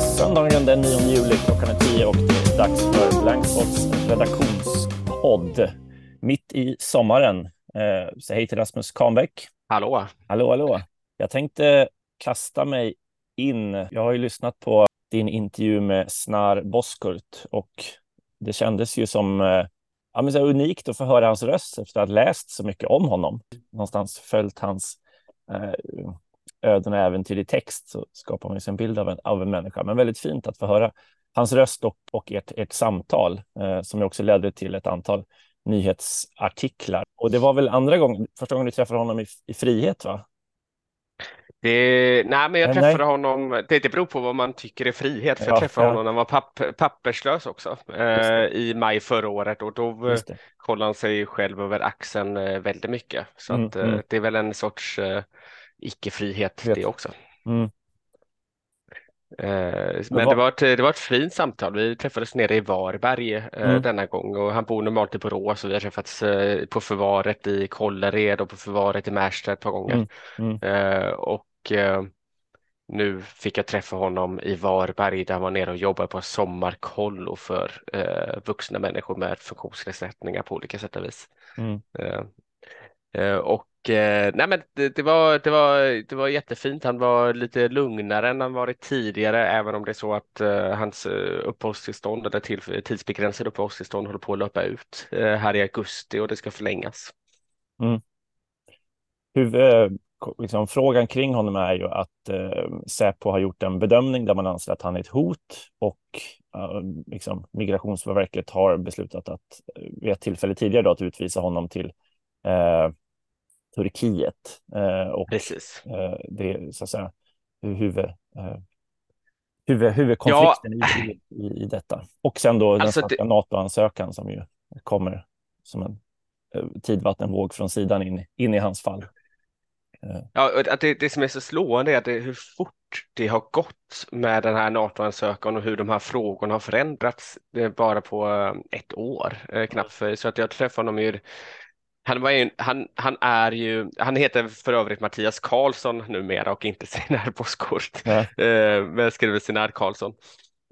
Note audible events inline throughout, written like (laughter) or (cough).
söndagen den 9 juli. Klockan är 10 och det är dags för Blankspots redaktionspodd. Mitt i sommaren. Eh, så hej till Rasmus Kahnbäck. Hallå. Hallå, hallå. Jag tänkte kasta mig in. Jag har ju lyssnat på din intervju med Snar Boskurt och det kändes ju som eh, ja, men så unikt att få höra hans röst efter att ha läst så mycket om honom. Någonstans följt hans eh, öden och äventyr i text så skapar man sig en bild av en, av en människa. Men väldigt fint att få höra hans röst och, och ert, ert samtal eh, som också ledde till ett antal nyhetsartiklar. Och det var väl andra gången, första gången du träffade honom i, i frihet, va? Det, nej, men jag träffade nej. honom, det, det beror på vad man tycker är frihet, för ja, jag träffade ja. honom när han var papp, papperslös också eh, i maj förra året och då kollade han sig själv över axeln eh, väldigt mycket. Så mm, att, eh, mm. det är väl en sorts eh, icke-frihet det också. Mm. Eh, men det var, ett, det var ett fint samtal. Vi träffades nere i Varberg eh, mm. denna gång och han bor normalt i Borås och vi har träffats eh, på förvaret i Kållered och på förvaret i Märsta ett par gånger. Mm. Mm. Och nu fick jag träffa honom i Varberg där han var nere och jobbade på sommarkollo för vuxna människor med funktionsnedsättningar på olika sätt och vis. Eh, och eh, nej men det, det, var, det, var, det var jättefint. Han var lite lugnare än han varit tidigare, även om det är så att uh, hans uppehållstillstånd eller till, tidsbegränsade uppehållstillstånd håller på att löpa ut uh, här i augusti och det ska förlängas. Mm. Huvud, liksom, frågan kring honom är ju att eh, Säpo har gjort en bedömning där man anser att han är ett hot och eh, liksom, Migrationsverket har beslutat att vid ett tillfälle tidigare då, att utvisa honom till eh, Turkiet. Eh, och Precis. Eh, det så att säga huvud, eh, huvud, huvudkonflikten ja. i, i, i, detta. Och sen då alltså den svenska det... NATO-ansökan som ju kommer som en tidvattenvåg från sidan in, in i hans fall. Ja, det, det som är så slående är att det, hur fort det har gått med den här NATO-ansökan och hur de här frågorna har förändrats bara på ett år knappt. Så att jag träffade honom ju han, var ju, han, han, är ju, han heter för övrigt Mattias Karlsson numera och inte (laughs) Sinar Boskort, eh, men skriver Sinar Karlsson.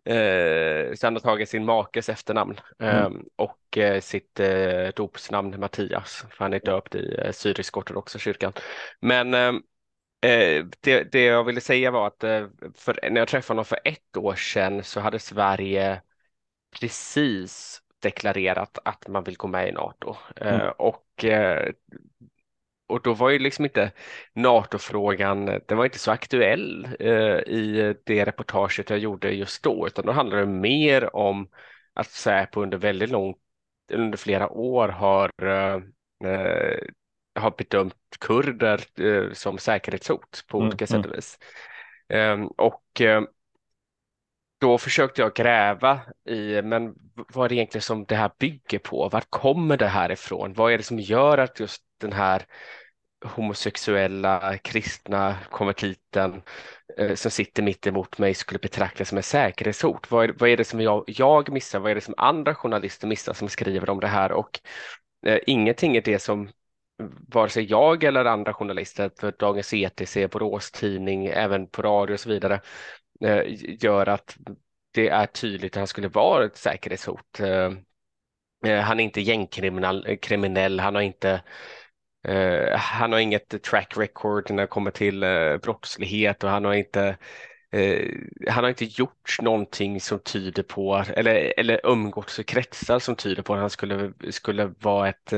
Eh, så han har tagit sin makes efternamn mm. eh, och eh, sitt eh, dopsnamn Mattias, för han är döpt i eh, syrisk-ortodoxa kyrkan. Men eh, eh, det, det, jag ville säga var att för, när jag träffade honom för ett år sedan så hade Sverige precis deklarerat att man vill gå med i NATO. Mm. Eh, och, eh, och då var ju liksom inte NATO-frågan, den var inte så aktuell eh, i det reportaget jag gjorde just då, utan då handlade det mer om att Säpo under väldigt lång, under flera år har har bedömt kurder som säkerhetshot på mm, olika sätt mm. och vis. Ehm, och då försökte jag gräva i, men vad är det egentligen som det här bygger på? Var kommer det här ifrån? Vad är det som gör att just den här homosexuella kristna konvertiten eh, som sitter mitt emot mig skulle betraktas som en säkerhetshot? Vad är, vad är det som jag, jag missar? Vad är det som andra journalister missar som skriver om det här? Och eh, ingenting är det som vare sig jag eller andra journalister för Dagens ETC, Borås Tidning, även på radio och så vidare gör att det är tydligt att han skulle vara ett säkerhetshot. Eh, eh, han är inte gängkriminell, han har inte han har inget track record när det kommer till brottslighet och han har inte han har inte gjort någonting som tyder på, eller, eller umgåtts i kretsar som tyder på att han skulle, skulle vara, ett,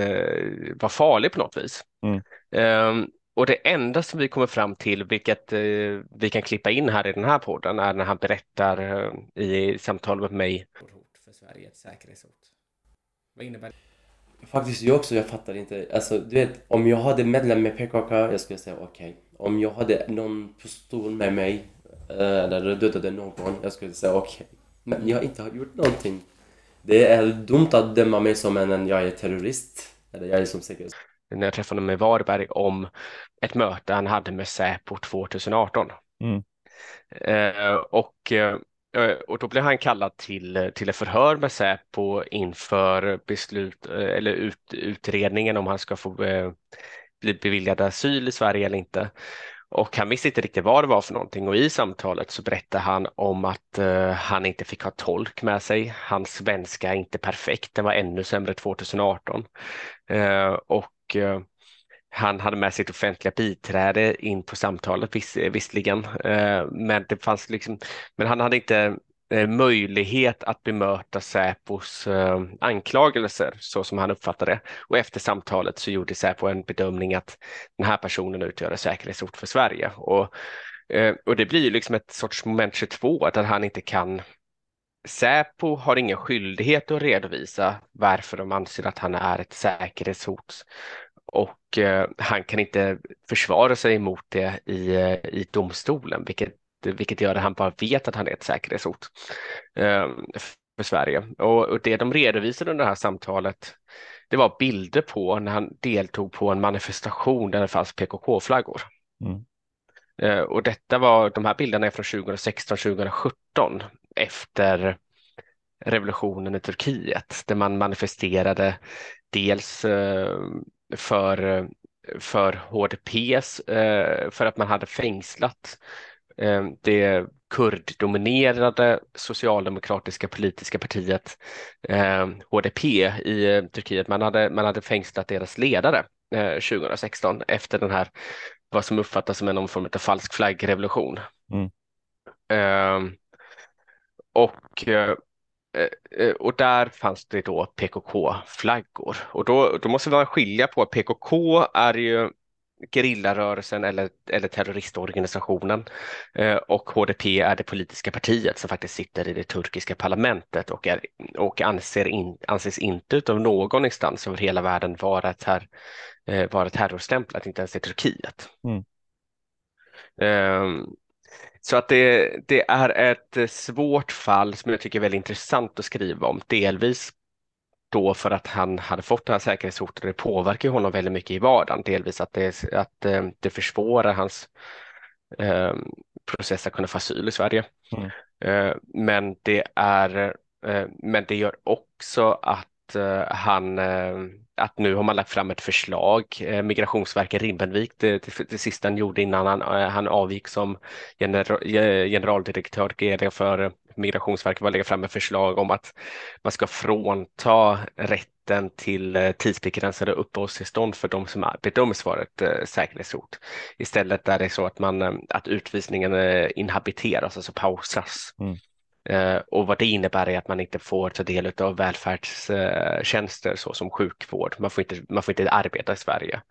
vara farlig på något vis. Mm. Ehm, och det enda som vi kommer fram till, vilket eh, vi kan klippa in här i den här podden, är när han berättar eh, i samtal med mig. För Sverige, ett säkerhetshot. Vad innebär det? Faktiskt jag också, jag fattar inte. Alltså du vet, om jag hade medlem med PKK, jag skulle säga okej. Okay. Om jag hade någon pistol med mig, eh, eller dödade någon, jag skulle säga okej. Okay. Men jag har inte gjort någonting. Det är dumt att döma mig som en, jag är terrorist. Eller jag är som säkerhetshot när jag träffade honom i Varberg om ett möte han hade med Säpo 2018. Mm. Eh, och, eh, och då blev han kallad till, till ett förhör med Säpo inför beslut eh, eller ut, utredningen om han ska få eh, bli beviljad asyl i Sverige eller inte. Och han visste inte riktigt vad det var för någonting och i samtalet så berättade han om att uh, han inte fick ha tolk med sig. Hans svenska är inte perfekt, den var ännu sämre 2018. Uh, och Eh, han hade med sitt offentliga biträde in på samtalet viss, visserligen, eh, men det fanns liksom, men han hade inte eh, möjlighet att bemöta Säpos anklagelser så som han uppfattade det. Och efter samtalet så gjorde Säpo en bedömning att den här personen utgör ett säkerhetshot för Sverige. Och, och det blir liksom ett sorts moment 22, att han inte kan Säpo har ingen skyldighet att redovisa varför de anser att han är ett säkerhetshot och eh, han kan inte försvara sig mot det i, eh, i domstolen, vilket, vilket gör att han bara vet att han är ett säkerhetshot eh, för Sverige. Och, och, det de redovisade under det här samtalet, det var bilder på när han deltog på en manifestation där det fanns PKK-flaggor. Mm. Eh, och detta var, de här bilderna är från 2016-2017 efter revolutionen i Turkiet där man manifesterade dels eh, för, för HDPs eh, för att man hade fängslat eh, det kurddominerade socialdemokratiska politiska partiet HDP i Turkiet. Man hade, man hade fängslat deras ledare 2016 efter den här vad som uppfattas som en form av falsk flaggrevolution. Mm. Och Eh, eh, och där fanns det då PKK-flaggor. Och då, då måste man skilja på att PKK är ju gerillarörelsen eller, eller terroristorganisationen eh, och HDP är det politiska partiet som faktiskt sitter i det turkiska parlamentet och, är, och anser in, anses inte av någon instans över hela världen vara, ter, vara terrorstämplat, inte ens i Turkiet. Mm. Um, så att det, det är ett svårt fall som jag tycker är väldigt intressant att skriva om, delvis då för att han hade fått det här säkerhetshotet och det påverkar honom väldigt mycket i vardagen, delvis att det, att eh, det försvårar hans eh, process att kunna få asyl i Sverige. Mm. Eh, men, det är, eh, men det gör också att eh, han eh, att nu har man lagt fram ett förslag, eh, Migrationsverket Rimbenvik, det, det, det sista han gjorde innan han, eh, han avgick som general, eh, generaldirektör för Migrationsverket var att lägga fram ett förslag om att man ska frånta rätten till eh, tidsbegränsade uppehållstillstånd för de som bedöms vara ett säkerhetshot. Istället är det så att, man, att utvisningen inhabiteras, alltså pausas. Mm. Eh, och vad det innebär är att man inte får ta del av välfärdstjänster såsom sjukvård. Man får, inte, man får inte arbeta i Sverige.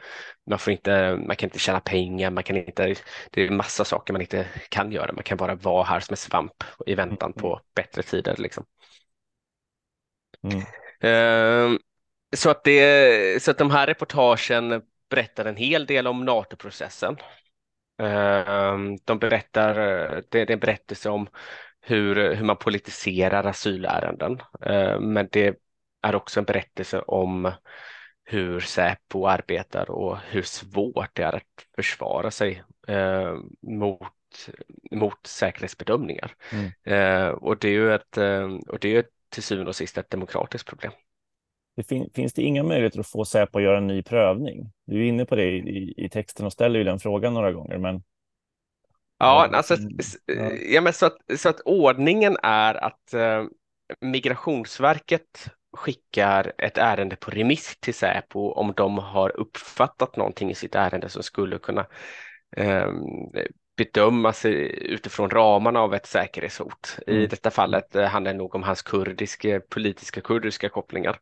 Man, får inte, man kan inte tjäna pengar, man kan inte, det är massa saker man inte kan göra. Man kan bara vara här som en svamp i väntan på mm. bättre tider. Liksom. Mm. Uh, så, att det, så att de här reportagen berättar en hel del om NATO-processen. Uh, de berättar, det, det är en berättelse om hur, hur man politiserar asylärenden. Eh, men det är också en berättelse om hur Säpo arbetar och hur svårt det är att försvara sig eh, mot, mot säkerhetsbedömningar. Mm. Eh, och det är ju ett, och det är till syvende och sist ett demokratiskt problem. Det fin finns det inga möjligheter att få Säpo att göra en ny prövning? Du är inne på det i, i, i texten och ställer ju den frågan några gånger, men Ja, alltså, ja, men så, att, så att ordningen är att eh, Migrationsverket skickar ett ärende på remiss till Säpo om de har uppfattat någonting i sitt ärende som skulle kunna eh, bedömas utifrån ramarna av ett säkerhetshot. Mm. I detta fallet eh, handlar det nog om hans kurdiska, politiska kurdiska kopplingar,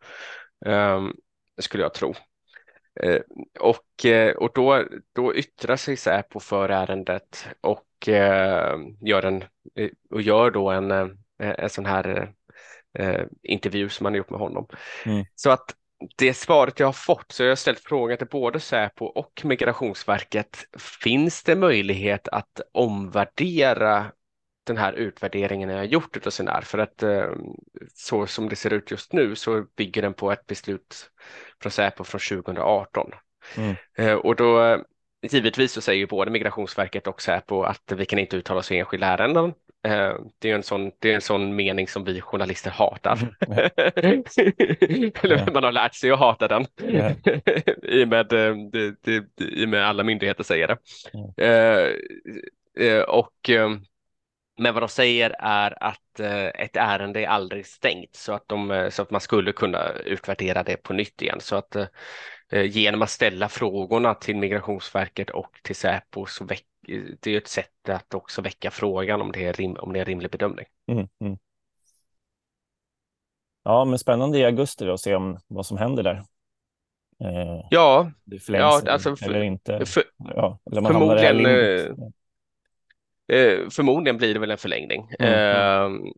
eh, skulle jag tro. Eh, och, eh, och då, då yttrar sig Säpo för ärendet och eh, gör, en, och gör då en, en sån här intervju som man har gjort med honom. Mm. Så att det svaret jag har fått, så jag har ställt frågan till både Säpo och Migrationsverket. Finns det möjlighet att omvärdera den här utvärderingen jag har gjort av Sinar? För att så som det ser ut just nu så bygger den på ett beslut från Säpo från 2018. Mm. Eh, och då givetvis så säger både Migrationsverket och Säpo att vi kan inte uttala oss i enskilda ärenden. Eh, det är en sån, det är en sån mening som vi journalister hatar. Mm. (laughs) Eller man har lärt sig att hata den (laughs) i, och med, eh, i och med alla myndigheter säger det. Eh, eh, och, eh, men vad de säger är att eh, ett ärende är aldrig stängt så att, de, eh, så att man skulle kunna utvärdera det på nytt igen. Så att eh, genom att ställa frågorna till Migrationsverket och till Säpo så väck, det är ett sätt att också väcka frågan om det är, rim, om det är en rimlig bedömning. Mm, mm. Ja, men spännande i augusti då, att se om vad som händer där. Eh, Ja, det Ja, alltså för- eller inte. för, Ja, eller man förmodligen. Eh, förmodligen blir det väl en förlängning. Mm, Eh,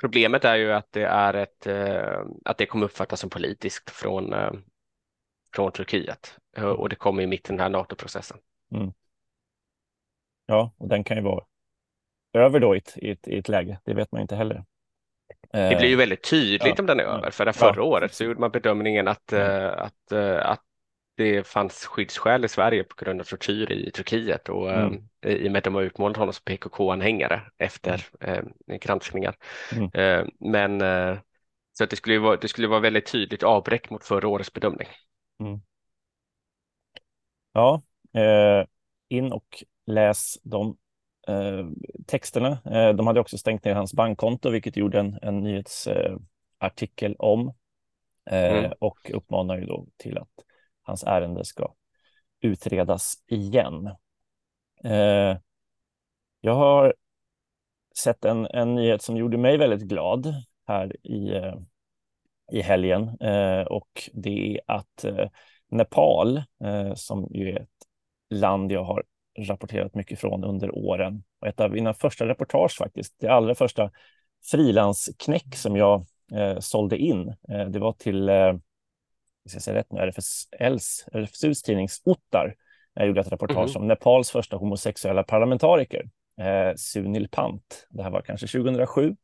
problemet är ju att det är ett, eh, att det kommer uppfattas som politiskt från, eh, från Turkiet Eh, och det kommer ju mitt i den här NATO-processen. Ja, och den kan ju vara över då i ett, i ett, i ett läge. Det vet man inte heller. Det blir ju Eh, väldigt tydligt ja, om den är ja, över, för det ja. förra året så gjorde man bedömningen att, Mm. eh, att, att det fanns skyddsskäl i Sverige på grund av tortyr i Turkiet och eh, Mm. i och med att de har utmålat honom som PKK-anhängare efter eh, granskningar. Mm. Eh, men eh, så att det skulle vara, det skulle vara väldigt tydligt avbräck mot förra årets bedömning. Ja, eh, in och läs de eh, texterna. Eh, de hade också stängt ner hans bankkonto, vilket gjorde en, en nyhetsartikel eh, artikel om eh, Mm. och uppmanar ju då till att hans ärende ska utredas igen. Eh, jag har sett en, en nyhet som gjorde mig väldigt glad här i, eh, i helgen eh, och det är att eh, Nepal, eh, som ju är ett land jag har rapporterat mycket från under åren. Och ett av mina första reportage faktiskt, det allra första frilansknäck som jag eh, sålde in, eh, det var till, eh, eh, ska säga rätt nu, RFSLs, RFSUs tidning Ottar. Gjorde ett reportage Mhm. om Nepals första homosexuella parlamentariker, eh, Sunil Pant. Det här var kanske 2007.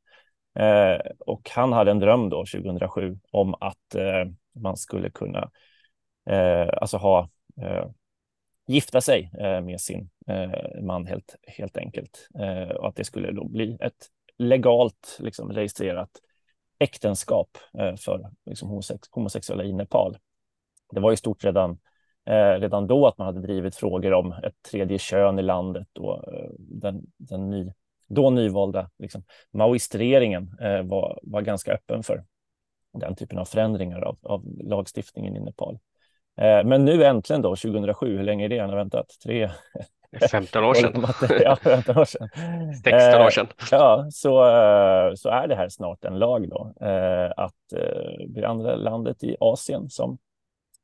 Eh, och han hade en dröm då 2007 om att eh, man skulle kunna eh, alltså ha eh, gifta sig eh, med sin man helt, helt enkelt. Och att det skulle då bli ett legalt liksom, registrerat äktenskap eh, för liksom, homosexuella i Nepal. Det var i stort redan, eh, redan då att man hade drivit frågor om ett tredje kön i landet och eh, den, den ny, då nyvalda liksom, maoistregeringen var, var ganska öppen för den typen av förändringar av, av lagstiftningen i Nepal. Men nu äntligen då, 2007, hur länge är det han har väntat? Tre? 15 år sedan, Ja, 15 år sedan. (laughs) 16 Eh, år sedan. Ja, så, eh, så är det här snart en lag då, eh, att eh, det andra landet i Asien som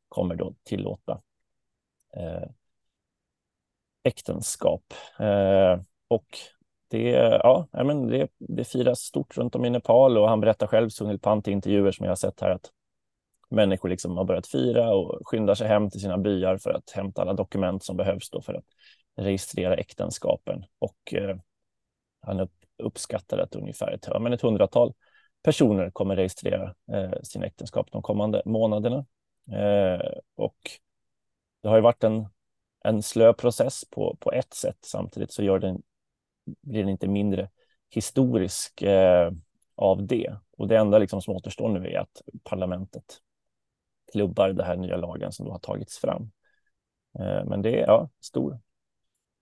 kommer då tillåta eh, äktenskap. Eh, och det, ja, men det, det firas stort runt om i Nepal och han berättar själv, Sunil Pant, i intervjuer som jag har sett här, att människor liksom har börjat fira och skyndar sig hem till sina byar för att hämta alla dokument som behövs då för att registrera äktenskapen. Och eh, han uppskattar att ungefär ett, men ett hundratal personer kommer registrera eh, sina äktenskap de kommande månaderna. Eh, och det har ju varit en, en slö process på, på ett sätt. Samtidigt så gör den, blir den inte mindre historisk eh, av det. Och det enda liksom som återstår nu är att parlamentet klubbar den här nya lagen som då har tagits fram. Eh, men det är ja, stor,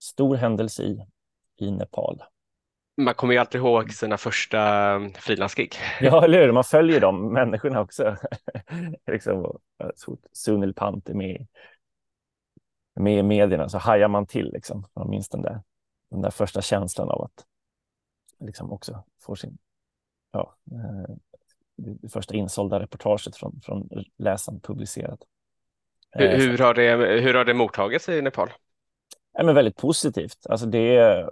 stor händelse i, i Nepal. Man kommer ju alltid ihåg sina första um, frilansgig. (laughs) Ja, eller hur? Man följer de människorna också. (laughs) liksom, eh, så fort Sunil Pant är med, med i medierna så hajar man till. Liksom. Man minns den där, den där första känslan av att liksom också få sin ja, eh, det första insålda reportaget från, från läsaren publicerat. Hur, Eh, hur, har det, hur har det mottagits i Nepal? Nej, men väldigt positivt. Alltså det, eh,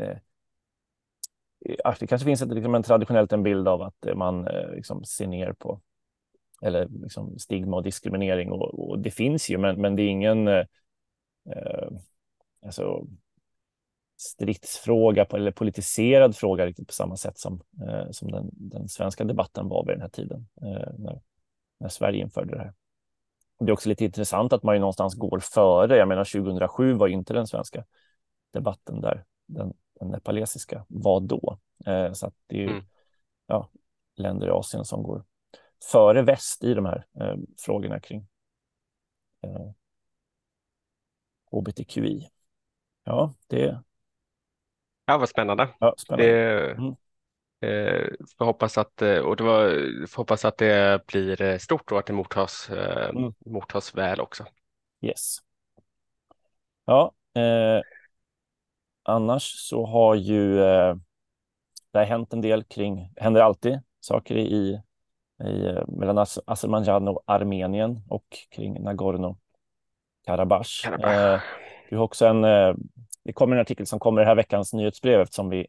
eh, det kanske finns ett, liksom en traditionellt en bild av att eh, man eh, liksom ser ner på eller liksom stigma och diskriminering och, och det finns ju, men, men det är ingen eh, eh, alltså, stridsfråga på, eller politiserad fråga riktigt på samma sätt som, eh, som den, den svenska debatten var vid den här tiden eh, när, när Sverige införde det här. Det är också lite intressant att man ju någonstans går före. Jag menar 2007 var inte den svenska debatten där den, den nepalesiska, vad då? Eh, så att det är ju mm. ja, länder i Asien som går före väst i de här eh, frågorna kring eh, hbtqi. Ja, det... Ja, vad spännande. Ja, spännande. Det, mm. Eh, får hoppas att, eh, och det var, får hoppas att det blir eh, stort och att det mottas, eh, mm. mottas väl också. Yes. Ja, eh, annars så har ju eh, det har hänt en del kring, händer alltid saker i, i mellan Azerbajdzjan och Armenien och kring Nagorno-Karabach. Eh, du har också en, eh, det kommer en artikel som kommer i den här veckans nyhetsbrev eftersom vi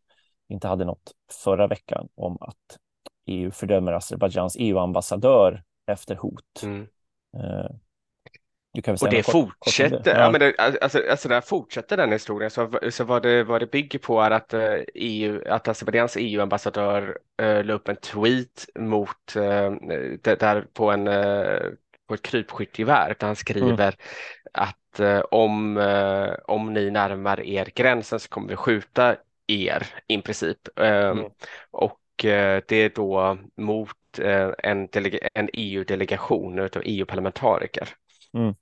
inte hade något förra veckan om att EU fördömer Azerbajdzjans EU-ambassadör efter hot. Mm. Eh, och det fortsätter, ja. ja. men det, alltså, alltså där fortsätter den historien. Så, så vad, det, vad det bygger på är att EU, eh, e att Azerbajdzjans EU-ambassadör uh, la upp en tweet mot, det, där på, en, uh, på ett krypskyttegevär där han skriver mm. att uh, om, om ni närmar er gränsen så kommer vi skjuta er i princip. Mm. Och det är då mot en, en EU-delegation av EU-parlamentariker. Mm.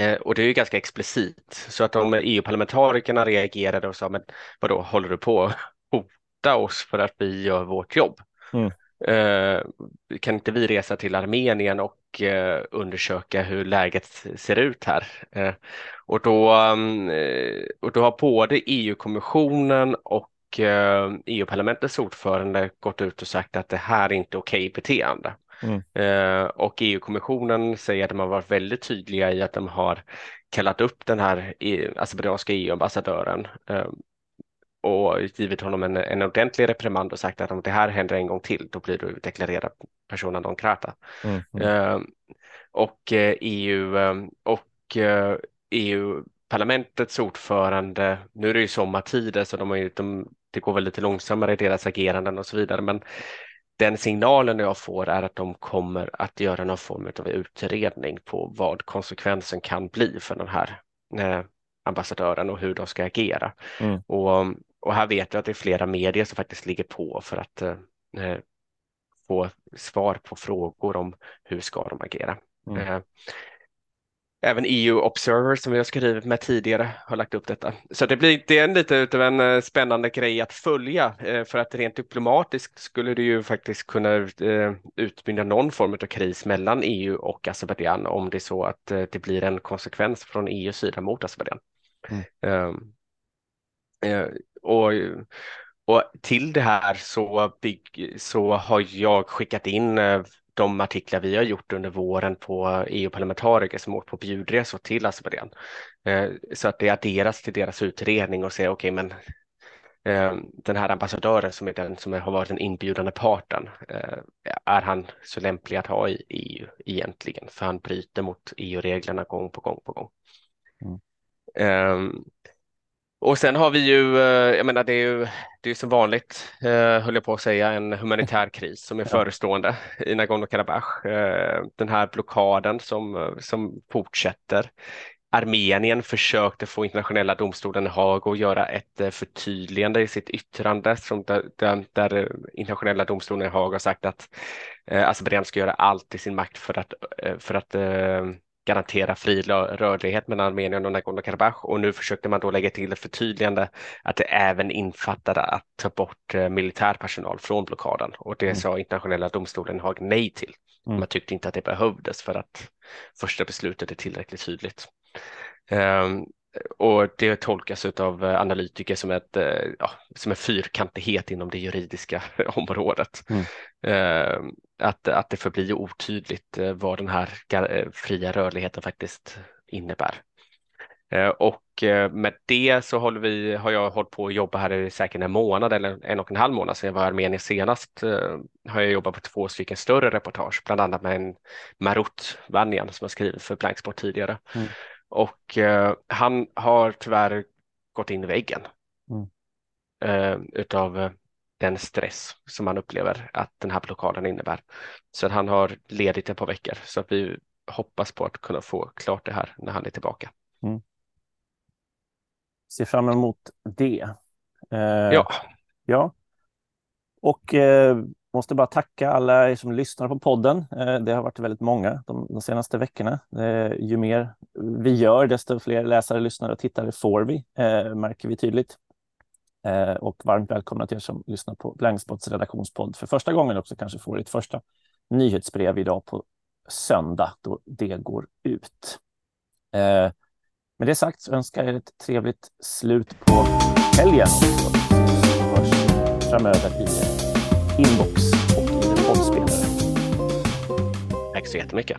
Eh, och det är ju ganska explicit så att de EU-parlamentarikerna reagerade och sa men vadå håller du på att hota oss för att vi gör vårt jobb? Mm. Eh, kan inte vi resa till Armenien och eh, undersöka hur läget ser ut här? Eh, och, då, mm, och då har både EU-kommissionen och EU-parlamentets ordförande gått ut och sagt att det här är inte okej beteende. Mm. Och EU-kommissionen säger att de har varit väldigt tydliga i att de har kallat upp den här azerbajdzjanska EU-ambassadören och givit honom en, en ordentlig reprimand och sagt att om det här händer en gång till då blir du deklarerad persona non grata. Mm. Mm. Eh, och EU och EU parlamentets ordförande, nu är det ju sommartider så de har ju, de, det går väl lite långsammare i deras ageranden och så vidare, men den signalen jag får är att de kommer att göra någon form av utredning på vad konsekvensen kan bli för den här eh, ambassadören och hur de ska agera. Mm. Och, och här vet jag att det är flera medier som faktiskt ligger på för att eh, eh få svar på frågor om hur ska de agera. Mm. Eh, Även EU Observer som vi har skrivit med tidigare har lagt upp detta. Så det blir det är lite utav en eh, spännande grej att följa eh, för att rent diplomatiskt skulle det ju faktiskt kunna utmynna någon form av kris mellan EU och Azerbajdzjan om det är så att det blir en konsekvens från EUs sida mot Azerbajdzjan. Mm. Och, och till det här så, bygg, så har jag skickat in de artiklar vi har gjort under våren på EU-parlamentariker som åkt på bjudresor till Azerbajdzjan. Eh, så att det adderas till deras utredning och säger okej, okay, men eh, den här ambassadören som är den som har varit den inbjudande parten, eh, är han så lämplig att ha i EU egentligen? För han bryter mot EU-reglerna gång på gång på gång. Mm. Och sen har vi ju, eh, jag menar det är ju det är som vanligt, eh, höll jag på att säga, en humanitär (laughs) kris som är förestående i Nagorno-Karabach. Eh, den här blockaden som, som fortsätter. Armenien försökte få internationella domstolen i Haag att göra ett förtydligande i sitt yttrande som där, där internationella domstolen i Haag har sagt att eh, Azerbajdzjan ska göra allt i sin makt för att, för att eh, garantera fri rörlighet mellan Armenien och Nagorno-Karabach och nu försökte man då lägga till ett förtydligande att det även infattade att ta bort eh, militär personal från blockaden och det mm. sa internationella domstolen Haag nej till. Mm. Man tyckte inte att det behövdes för att första beslutet är tillräckligt tydligt. Um, och det tolkas av eh, analytiker som, ett, eh, ja, som en fyrkantighet inom det juridiska (laughs) området. Mm. Eh, att, att det förblir otydligt vad den här fria rörligheten faktiskt innebär. Och med det så håller vi, har jag hållit på att jobba här i säkert en månad eller en och en halv månad sedan jag var i Armenien senast. Har jag jobbat på två stycken större reportage, bland annat med en Marut Vanjan som har skrivit för Blanksport tidigare. Mm. Och eh, han har tyvärr gått in i väggen mm. eh, utav eh, den stress som han upplever att den här blockaden innebär. Så han har ledigt ett par veckor så att vi hoppas på att kunna få klart det här när han är tillbaka. Mm. Ser fram emot det. ja. Ja. Och eh, måste bara tacka alla er som lyssnar på podden. Eh, det har varit väldigt många de, de senaste veckorna. Eh, ju mer vi gör, desto fler läsare, lyssnare och tittare får vi, eh, märker vi tydligt. Och varmt välkomna till er som lyssnar på Blankspots redaktionspodd för första gången också kanske får ditt första nyhetsbrev idag på söndag då det går ut. Med det sagt så önskar jag er ett trevligt slut på helgen. Vi hörs framöver i inbox och i poddspelare. Tack så jättemycket.